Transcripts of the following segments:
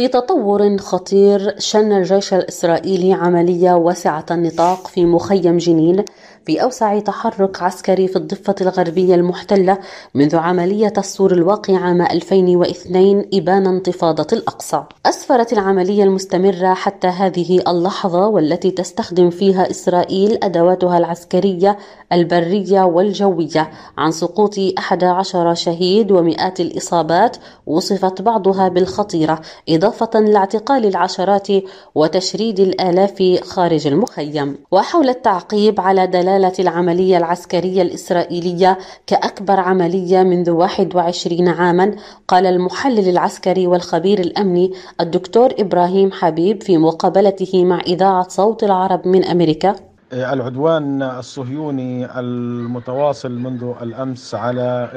في تطور خطير شن الجيش الإسرائيلي عملية واسعة النطاق في مخيم جنين في أوسع تحرك عسكري في الضفة الغربية المحتلة منذ عملية السور الواقع عام 2002 إبان انتفاضة الأقصى. أسفرت العملية المستمرة حتى هذه اللحظة والتي تستخدم فيها إسرائيل أدواتها العسكرية البرية والجوية عن سقوط 11 شهيد ومئات الإصابات وصفت بعضها بالخطيرة إضافة لاعتقال العشرات وتشريد الآلاف خارج المخيم. وحول التعقيب على دلالة دلالة العملية العسكرية الإسرائيلية كأكبر عملية منذ 21 عاما قال المحلل العسكري والخبير الأمني الدكتور إبراهيم حبيب في مقابلته مع إذاعة صوت العرب من أمريكا. العدوان الصهيوني المتواصل منذ الأمس على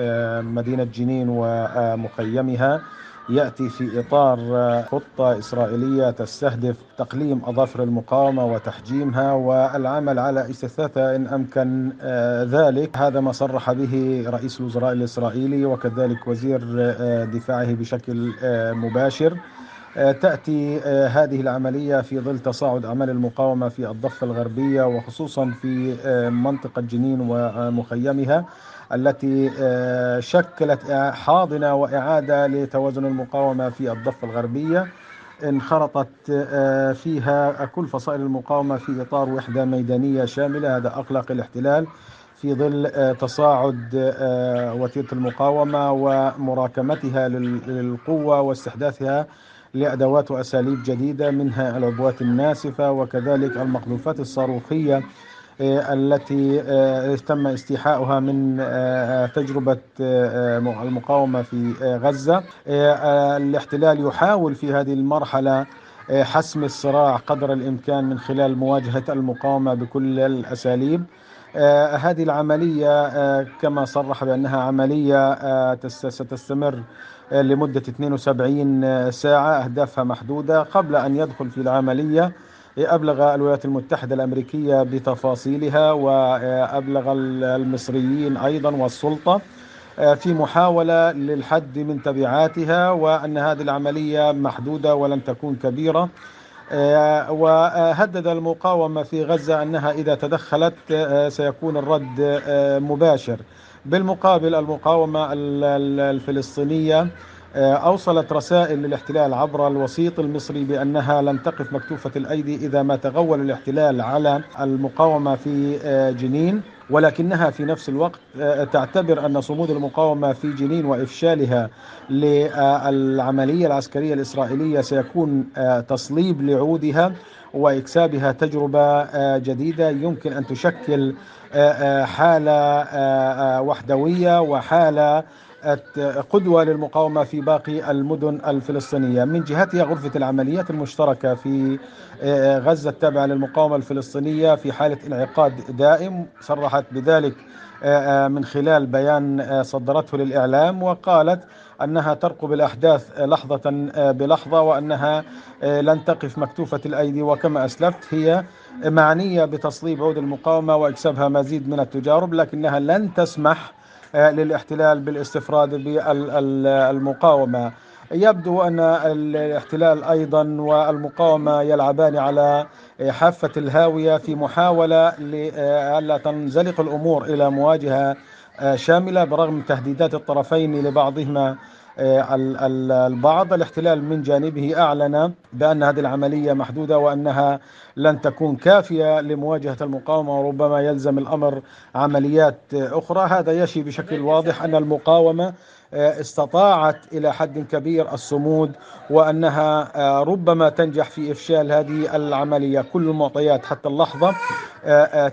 مدينة جنين ومخيمها يأتي في إطار خطة إسرائيلية تستهدف تقليم أظافر المقاومة وتحجيمها والعمل على استثاثها إن أمكن ذلك. هذا ما صرح به رئيس الوزراء الإسرائيلي وكذلك وزير دفاعه بشكل مباشر. تأتي هذه العملية في ظل تصاعد أعمال المقاومة في الضفة الغربية وخصوصا في منطقة جنين ومخيمها. التي شكلت حاضنة وإعادة لتوازن المقاومة في الضفة الغربية. انخرطت فيها كل فصائل المقاومة في إطار وحدة ميدانية شاملة. هذا أقلق الاحتلال في ظل تصاعد وتيرة المقاومة ومراكمتها للقوة واستحداثها لأدوات وأساليب جديدة منها العبوات الناسفة وكذلك المقذوفات الصاروخية. التي تم استيحاؤها من تجربة المقاومة في غزة. الاحتلال يحاول في هذه المرحلة حسم الصراع قدر الإمكان من خلال مواجهة المقاومة بكل الأساليب. هذه العملية كما صرح بأنها عملية ستستمر لمدة 72 ساعة أهدافها محدودة. قبل أن يدخل في العملية أبلغ الولايات المتحدة الأمريكية بتفاصيلها وأبلغ المصريين أيضا والسلطة في محاولة للحد من تبعاتها وأن هذه العملية محدودة ولن تكون كبيرة وهدد المقاومة في غزة أنها إذا تدخلت سيكون الرد مباشر. بالمقابل المقاومة الفلسطينية أوصلت رسائل للاحتلال عبر الوسيط المصري بأنها لن تقف مكتوفة الأيدي إذا ما تغول الاحتلال على المقاومة في جنين ولكنها في نفس الوقت تعتبر أن صمود المقاومة في جنين وإفشالها للعملية العسكرية الإسرائيلية سيكون تصليب لعودها وإكسابها تجربة جديدة. يمكن أن تشكل حالة وحدوية وحالة قدوة للمقاومة في باقي المدن الفلسطينية. من جهتها غرفة العمليات المشتركة في غزة التابعة للمقاومة الفلسطينية في حالة انعقاد دائم. صرحت بذلك من خلال بيان صدرته للإعلام وقالت أنها ترقب الأحداث لحظة بلحظة وأنها لن تقف مكتوفة الأيدي. وكما أسلفت هي معنية بتصليب عود المقاومة وإكسابها مزيد من التجارب لكنها لن تسمح للاحتلال بالاستفراد بالمقاومة. يبدو أن الاحتلال أيضا والمقاومة يلعبان على حافة الهاوية في محاولة لألا تنزلق الأمور إلى مواجهة شاملة برغم تهديدات الطرفين لبعضهما. البعض الاحتلال من جانبه أعلن بأن هذه العملية محدودة وأنها لن تكون كافية لمواجهة المقاومة وربما يلزم الأمر عمليات أخرى. هذا يشي بشكل واضح أن المقاومة استطاعت إلى حد كبير الصمود وأنها ربما تنجح في إفشال هذه العملية. كل المعطيات حتى اللحظة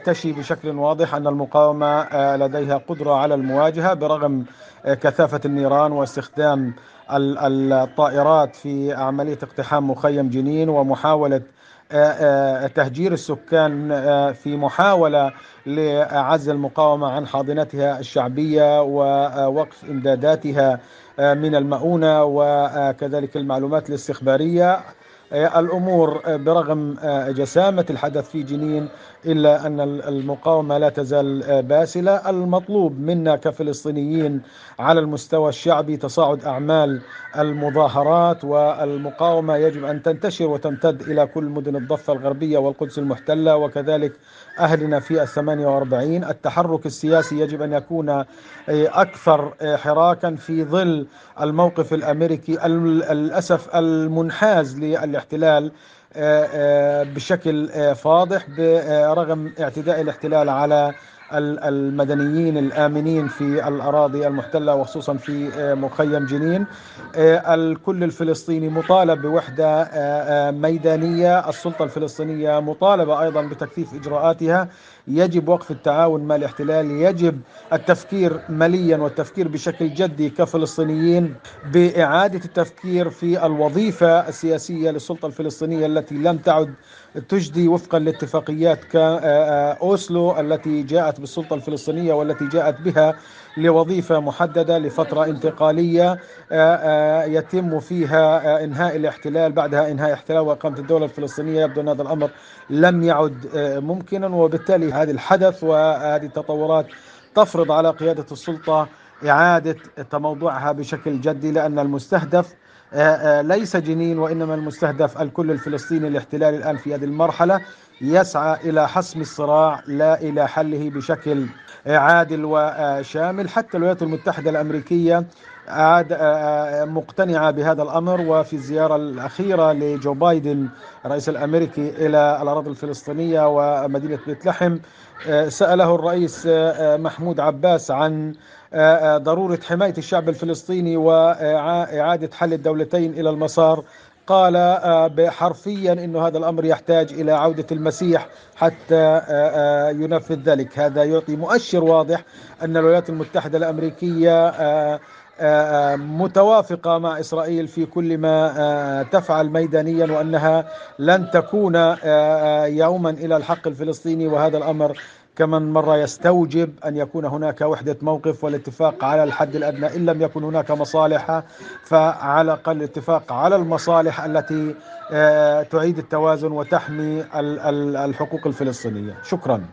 تشي بشكل واضح أن المقاومة لديها قدرة على المواجهة برغم كثافة النيران واستخدام الطائرات في عملية اقتحام مخيم جنين ومحاولة تهجير السكان في محاولة لعزل المقاومة عن حاضنتها الشعبية ووقف إمداداتها من المؤونة وكذلك المعلومات الاستخبارية. الأمور برغم جسامة الحدث في جنين إلا أن المقاومة لا تزال باسلة. المطلوب منا كفلسطينيين على المستوى الشعبي تصاعد أعمال المظاهرات والمقاومة يجب أن تنتشر وتمتد إلى كل مدن الضفة الغربية والقدس المحتلة. وكذلك أهلنا في الثمانية وأربعين التحرك السياسي يجب أن يكون أكثر حراكا في ظل الموقف الأمريكي للأسف المنحاز للاحتلال بشكل فاضح برغم اعتداء الاحتلال على المدنيين الآمنين في الأراضي المحتلة وخصوصا في مخيم جنين. الكل الفلسطيني مطالب بوحدة ميدانية. السلطة الفلسطينية مطالبة أيضا بتكثيف إجراءاتها. يجب وقف التعاون مع الاحتلال. يجب التفكير مليا والتفكير بشكل جدي كفلسطينيين بإعادة التفكير في الوظيفة السياسية للسلطة الفلسطينية التي لم تعد تجدي وفقا لاتفاقيات أوسلو التي جاءت بالسلطة الفلسطينية والتي جاءت بها لوظيفة محددة لفترة انتقالية يتم فيها إنهاء الاحتلال بعدها إنهاء احتلال وإقامة الدولة الفلسطينية. يبدو أن هذا الأمر لم يعد ممكنا وبالتالي هذه الحدث وهذه التطورات تفرض على قيادة السلطة إعادة تموضعها بشكل جدي لأن المستهدف ليس جنين وإنما المستهدف الكل الفلسطيني الاحتلال الآن في هذه المرحلة يسعى إلى حسم الصراع لا إلى حله بشكل عادل وشامل. حتى الولايات المتحدة الأمريكية عاد مقتنعة بهذا الأمر. وفي الزيارة الأخيرة لجو بايدن الرئيس الأمريكي إلى الأراضي الفلسطينية ومدينة بيت لحم سأله الرئيس محمود عباس عن ضرورة حماية الشعب الفلسطيني وإعادة حل الدولتين إلى المسار. قال حرفيا أن هذا الأمر يحتاج إلى عودة المسيح حتى ينفذ ذلك. هذا يعطي مؤشر واضح أن الولايات المتحدة الأمريكية متوافقة مع إسرائيل في كل ما تفعل ميدانيا وأنها لن تكون يوما إلى الحق الفلسطيني وهذا الأمر كمن مرة يستوجب أن يكون هناك وحدة موقف والاتفاق على الحد الأدنى. إن لم يكن هناك مصالح فعلى الأقل الاتفاق على المصالح التي تعيد التوازن وتحمي الحقوق الفلسطينية. شكرا.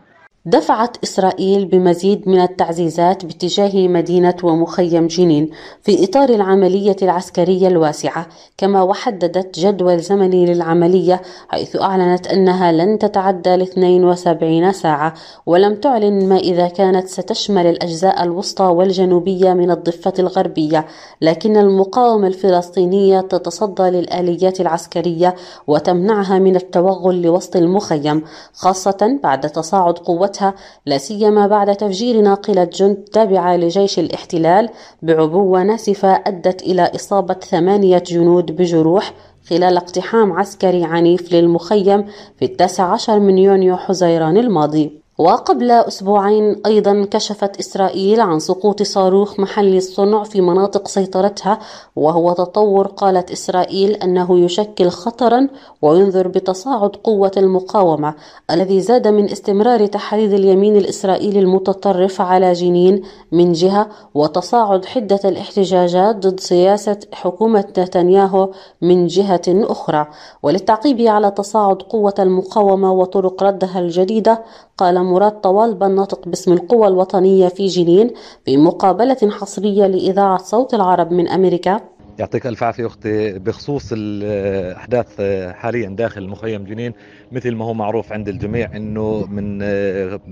دفعت إسرائيل بمزيد من التعزيزات باتجاه مدينة ومخيم جنين في إطار العملية العسكرية الواسعة كما وحددت جدول زمني للعملية حيث أعلنت أنها لن تتعدى ل 72 ساعة ولم تعلن ما إذا كانت ستشمل الأجزاء الوسطى والجنوبية من الضفة الغربية لكن المقاومة الفلسطينية تتصدى للآليات العسكرية وتمنعها من التوغل لوسط المخيم خاصة بعد تصاعد قوتها قوتها لا سيما بعد تفجير ناقلة جند تابعة لجيش الاحتلال بعبوة ناسفة أدت إلى إصابة ثمانية جنود بجروح خلال اقتحام عسكري عنيف للمخيم في التاسع عشر من يونيو حزيران الماضي. وقبل أسبوعين أيضا كشفت إسرائيل عن سقوط صاروخ محلي الصنع في مناطق سيطرتها وهو تطور قالت إسرائيل أنه يشكل خطرا وينذر بتصاعد قوة المقاومة الذي زاد من استمرار تحريض اليمين الإسرائيلي المتطرف على جنين من جهة وتصاعد حدة الاحتجاجات ضد سياسة حكومة نتنياهو من جهة أخرى. وللتعقيب على تصاعد قوة المقاومة وطرق ردها الجديدة قال مراد طوالب الناطق باسم القوى الوطنية في جنين في مقابلة حصرية لإذاعة صوت العرب من أمريكا. يعطيك ألف عافية أختي. بخصوص الاحداث حاليا داخل مخيم جنين مثل ما هو معروف عند الجميع إنه من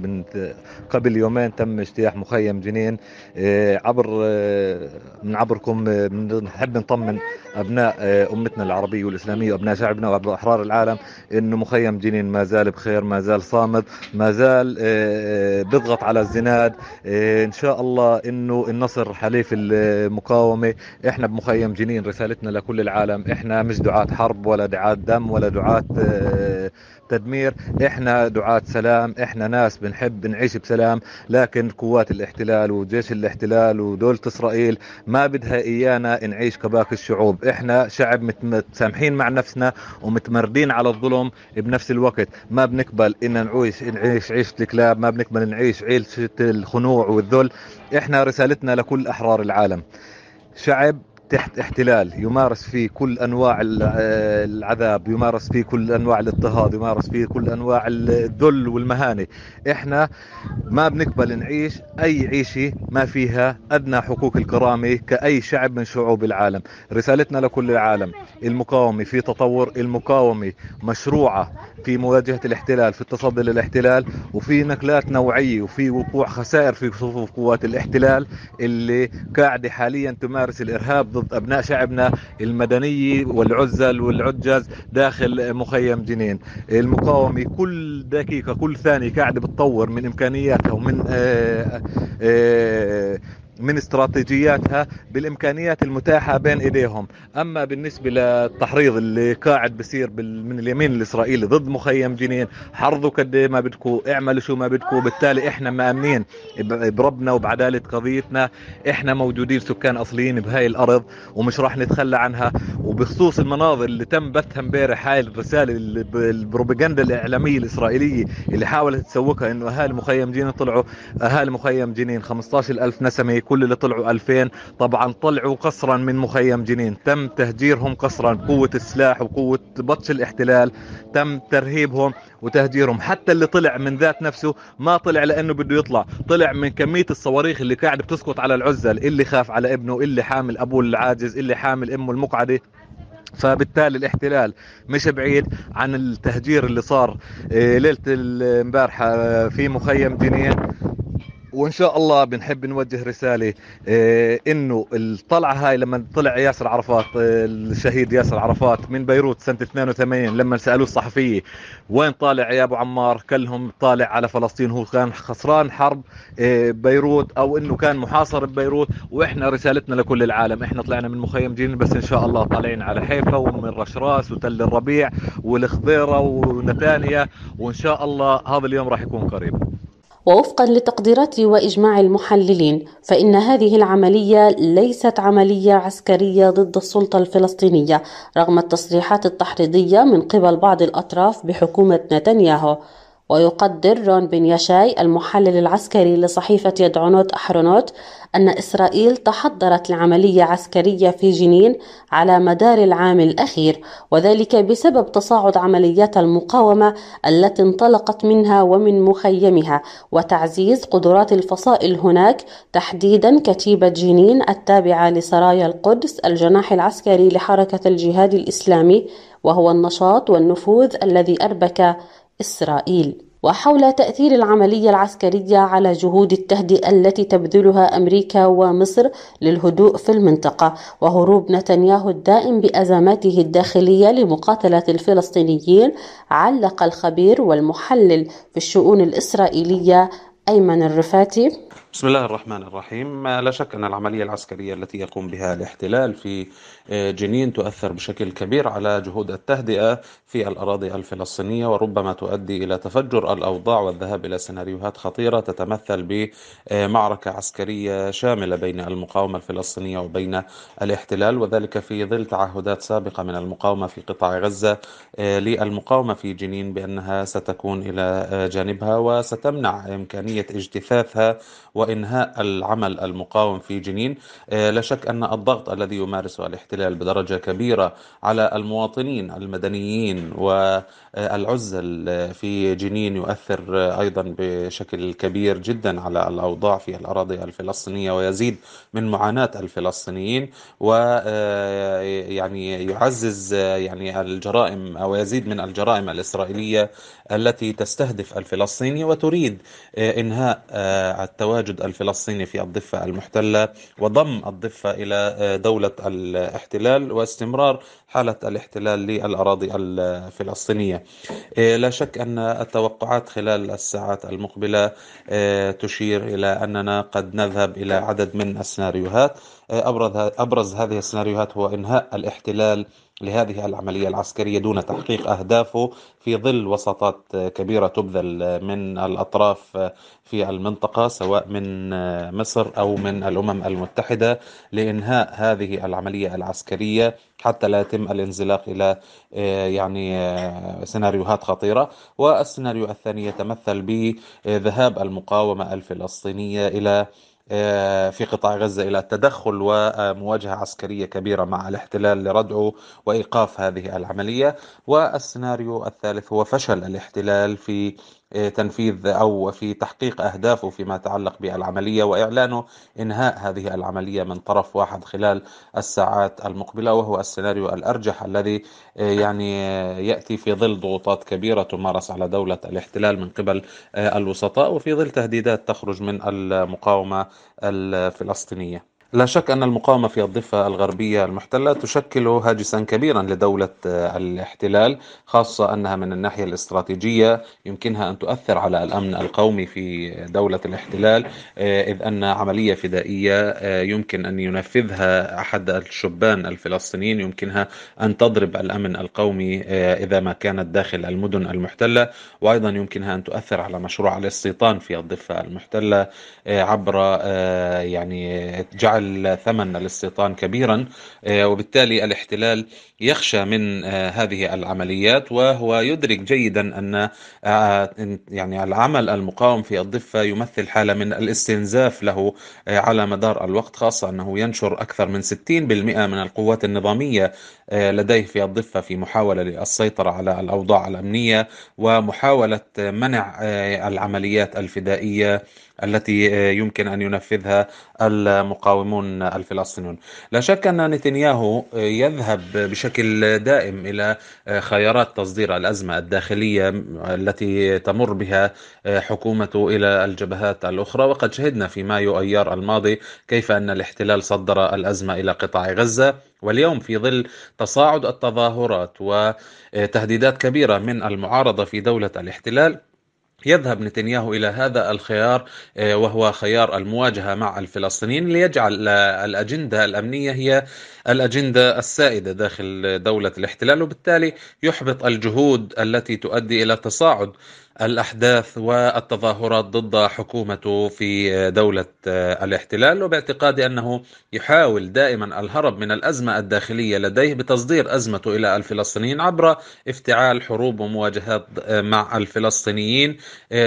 من قبل يومين تم اجتياح مخيم جنين عبر من عبركم بنحب نطمن أبناء أمتنا العربية والإسلامية وأبناء شعبنا وأبناء أحرار العالم إنه مخيم جنين ما زال بخير ما زال صامد ما زال بيضغط على الزناد. إن شاء الله إنه النصر حليف المقاومة. إحنا بمخيم جنين رسالتنا لكل العالم. إحنا مش دعاة حرب ولا دعاة دم ولا دعاة تدمير. إحنا دعاة سلام إحنا ناس بنحب نعيش بسلام. لكن قوات الاحتلال وجيش الاحتلال ودولة إسرائيل ما بدها إيانا نعيش كباقي الشعوب. إحنا شعب متسامحين مع نفسنا ومتمردين على الظلم بنفس الوقت. ما بنقبل إن نعيش نعيش عيشة الكلاب ما بنقبل نعيش عيشة الخنوع والذل. إحنا رسالتنا لكل أحرار العالم. شعب تحت احتلال يمارس فيه كل أنواع العذاب يمارس فيه كل أنواع الاضطهاد يمارس فيه كل أنواع الذل والمهانة. إحنا ما بنقبل نعيش أي عيشة ما فيها أدنى حقوق الكرامة كأي شعب من شعوب العالم. رسالتنا لكل العالم المقاومة في تطور المقاومة مشروعة في مواجهة الاحتلال في التصدي للاحتلال وفي نقلات نوعية وفي وقوع خسائر في صفوف قوات الاحتلال اللي قاعدة حاليا تمارس الإرهاب ضد أبناء شعبنا المدنيه والعزل والعجز داخل مخيم جنين. المقاومة كل دقيقة كل ثانية قاعدة بتطور من إمكانياتها ومن آآ آآ من استراتيجياتها بالإمكانيات المتاحة بين إيديهم. أما بالنسبة للتحريض اللي قاعد بصير من اليمين الإسرائيلي ضد مخيم جنين حرضوا قد ما بدكم اعملوا شو ما بدكم بالتالي إحنا مأمنين بربنا وبعداله قضيتنا إحنا موجودين سكان أصليين بهاي الأرض ومش راح نتخلى عنها. وبخصوص المناظر اللي تم بثها امبارح هاي الرسالة البروباغندا الإعلامية الإسرائيلية اللي حاولت تسوقها إنه أهالي مخيم جنين طلعوا أهالي مخيم جنين 15000 نسمة كل اللي طلعوا 2000 طبعا طلعوا قصرا من مخيم جنين. تم تهجيرهم قصرا. قوة السلاح وقوة بطش الاحتلال. تم ترهيبهم وتهجيرهم. حتى اللي طلع من ذات نفسه ما طلع لأنه بده يطلع. طلع من كمية الصواريخ اللي قاعد بتسقط على العزل. اللي خاف على ابنه. اللي حامل أبوه العاجز. اللي حامل أمه المقعدة. فبالتالي الاحتلال مش بعيد عن التهجير اللي صار ليلة امبارحة في مخيم جنين. وإن شاء الله بنحب نوجه رسالة إيه إنه الطلعة هاي لما طلع ياسر عرفات الشهيد ياسر عرفات من بيروت سنة 82 لما سألوه الصحفية وين طالع يا ابو عمار كلهم طالع على فلسطين هو كان خسران حرب إيه بيروت أو إنه كان محاصر ببيروت وإحنا رسالتنا لكل العالم إحنا طلعنا من مخيم جنين بس إن شاء الله طالعين على حيفا ومن رشراس وتل الربيع والخضيرة ونتانيا وإن شاء الله هذا اليوم راح يكون قريب. ووفقا لتقديرات وإجماع المحللين فإن هذه العملية ليست عملية عسكرية ضد السلطة الفلسطينية رغم التصريحات التحريضية من قبل بعض الأطراف بحكومة نتنياهو. ويقدر رون بن يشاي المحلل العسكري لصحيفة يدعونوت أحرونوت أن إسرائيل تحضرت لعملية عسكرية في جنين على مدار العام الأخير وذلك بسبب تصاعد عمليات المقاومة التي انطلقت منها ومن مخيمها وتعزيز قدرات الفصائل هناك تحديدا كتيبة جنين التابعة لسرايا القدس الجناح العسكري لحركة الجهاد الإسلامي وهو النشاط والنفوذ الذي أربك إسرائيل وحول تأثير العملية العسكرية على جهود التهدئة التي تبذلها أمريكا ومصر للهدوء في المنطقة وهروب نتنياهو الدائم بأزماته الداخلية لمقاتلة الفلسطينيين علق الخبير والمحلل في الشؤون الإسرائيلية أيمن الرفاتي. بسم الله الرحمن الرحيم. لا شك أن العملية العسكرية التي يقوم بها الاحتلال في جنين تؤثر بشكل كبير على جهود التهدئة في الأراضي الفلسطينية وربما تؤدي إلى تفجر الأوضاع والذهاب إلى سيناريوهات خطيرة تتمثل بمعركة عسكرية شاملة بين المقاومة الفلسطينية وبين الاحتلال وذلك في ظل تعهدات سابقة من المقاومة في قطاع غزة للمقاومة في جنين بأنها ستكون إلى جانبها وستمنع إمكانية اجتثاثها وإنهاء العمل المقاوم في جنين. لا شك أن الضغط الذي يمارسه الاحتلال بدرجة كبيرة على المواطنين المدنيين والعزل في جنين يؤثر أيضا بشكل كبير جدا على الأوضاع في الأراضي الفلسطينية ويزيد من معاناة الفلسطينيين ويعني يعزز يعني الجرائم أو يزيد من الجرائم الإسرائيلية التي تستهدف الفلسطيني وتريد إنهاء التواجد الفلسطيني في الضفة المحتلة وضم الضفة إلى دولة الاحتلال واستمرار حالة الاحتلال للأراضي الفلسطينية. لا شك أن التوقعات خلال الساعات المقبلة تشير إلى أننا قد نذهب إلى عدد من السيناريوهات. أبرز, أبرز هذه السيناريوهات هو إنهاء الاحتلال لهذه العملية العسكرية دون تحقيق أهدافه في ظل وساطات كبيرة تبذل من الأطراف في المنطقة سواء من مصر أو من الأمم المتحدة لإنهاء هذه العملية العسكرية حتى لا يتم الانزلاق إلى يعني سيناريوهات خطيرة. والسيناريو الثاني يتمثل بذهاب المقاومة الفلسطينية إلى في قطاع غزة إلى التدخل ومواجهة عسكرية كبيرة مع الاحتلال لردعه وإيقاف هذه العملية. والسيناريو الثالث هو فشل الاحتلال في تنفيذ أو في تحقيق أهدافه فيما يتعلق بالعملية وإعلانه إنهاء هذه العملية من طرف واحد خلال الساعات المقبلة وهو السيناريو الأرجح الذي يعني يأتي في ظل ضغوطات كبيرة تمارس على دولة الاحتلال من قبل الوسطاء وفي ظل تهديدات تخرج من المقاومة الفلسطينية. لا شك أن المقاومة في الضفة الغربية المحتلة تشكل هاجسا كبيرا لدولة الاحتلال خاصة أنها من الناحية الاستراتيجية يمكنها أن تؤثر على الأمن القومي في دولة الاحتلال إذ أن عملية فدائية يمكن أن ينفذها أحد الشبان الفلسطينيين يمكنها أن تضرب الأمن القومي إذا ما كانت داخل المدن المحتلة وأيضا يمكنها أن تؤثر على مشروع الاستيطان في الضفة المحتلة عبر يعني جعل ثمن الاستيطان كبيرا آه، وبالتالي الاحتلال يخشى من آه، هذه العمليات وهو يدرك جيدا أن آه، يعني العمل المقاوم في الضفة يمثل حالة من الاستنزاف له على مدار الوقت خاصة أنه ينشر أكثر من 60% من القوات النظامية لديه في الضفة في محاولة للسيطرة على الأوضاع الأمنية ومحاولة منع العمليات الفدائية. التي يمكن أن ينفذها المقاومون الفلسطينيون. لا شك أن نتنياهو يذهب بشكل دائم إلى خيارات تصدير الأزمة الداخلية التي تمر بها حكومته إلى الجبهات الأخرى. وقد شهدنا في مايو أيار الماضي كيف أن الاحتلال صدر الأزمة إلى قطاع غزة. واليوم في ظل تصاعد التظاهرات وتهديدات كبيرة من المعارضة في دولة الاحتلال يذهب نتنياهو إلى هذا الخيار آه، وهو خيار المواجهة مع الفلسطينيين ليجعل الأجندة الأمنية هي الأجندة السائدة داخل دولة الاحتلال وبالتالي يحبط الجهود التي تؤدي إلى تصاعد الأحداث والتظاهرات ضد حكومته في دولة الاحتلال. وباعتقادي أنه يحاول دائما الهرب من الأزمة الداخلية لديه بتصدير أزمته إلى الفلسطينيين عبر افتعال حروب ومواجهات مع الفلسطينيين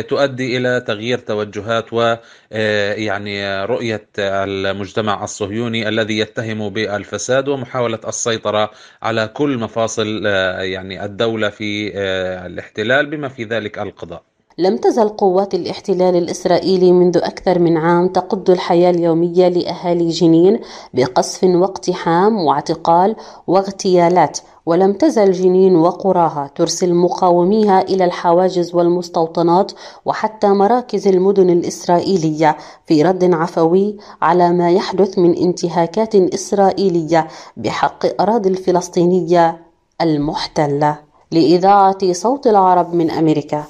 تؤدي إلى تغيير توجهات ويعني رؤية المجتمع الصهيوني الذي يتهم بالفساد ومحاولة السيطرة على كل مفاصل يعني الدولة في الاحتلال بما في ذلك القضاء. لم تزل قوات الاحتلال الإسرائيلي منذ أكثر من عام تقض الحياة اليومية لأهالي جنين بقصف واقتحام واعتقال واغتيالات ولم تزل جنين وقراها ترسل مقاوميها إلى الحواجز والمستوطنات وحتى مراكز المدن الإسرائيلية في رد عفوي على ما يحدث من انتهاكات إسرائيلية بحق أراضي الفلسطينية المحتلة. لإذاعة صوت العرب من أمريكا.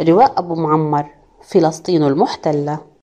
رواء أبو معمر فلسطين المحتلة.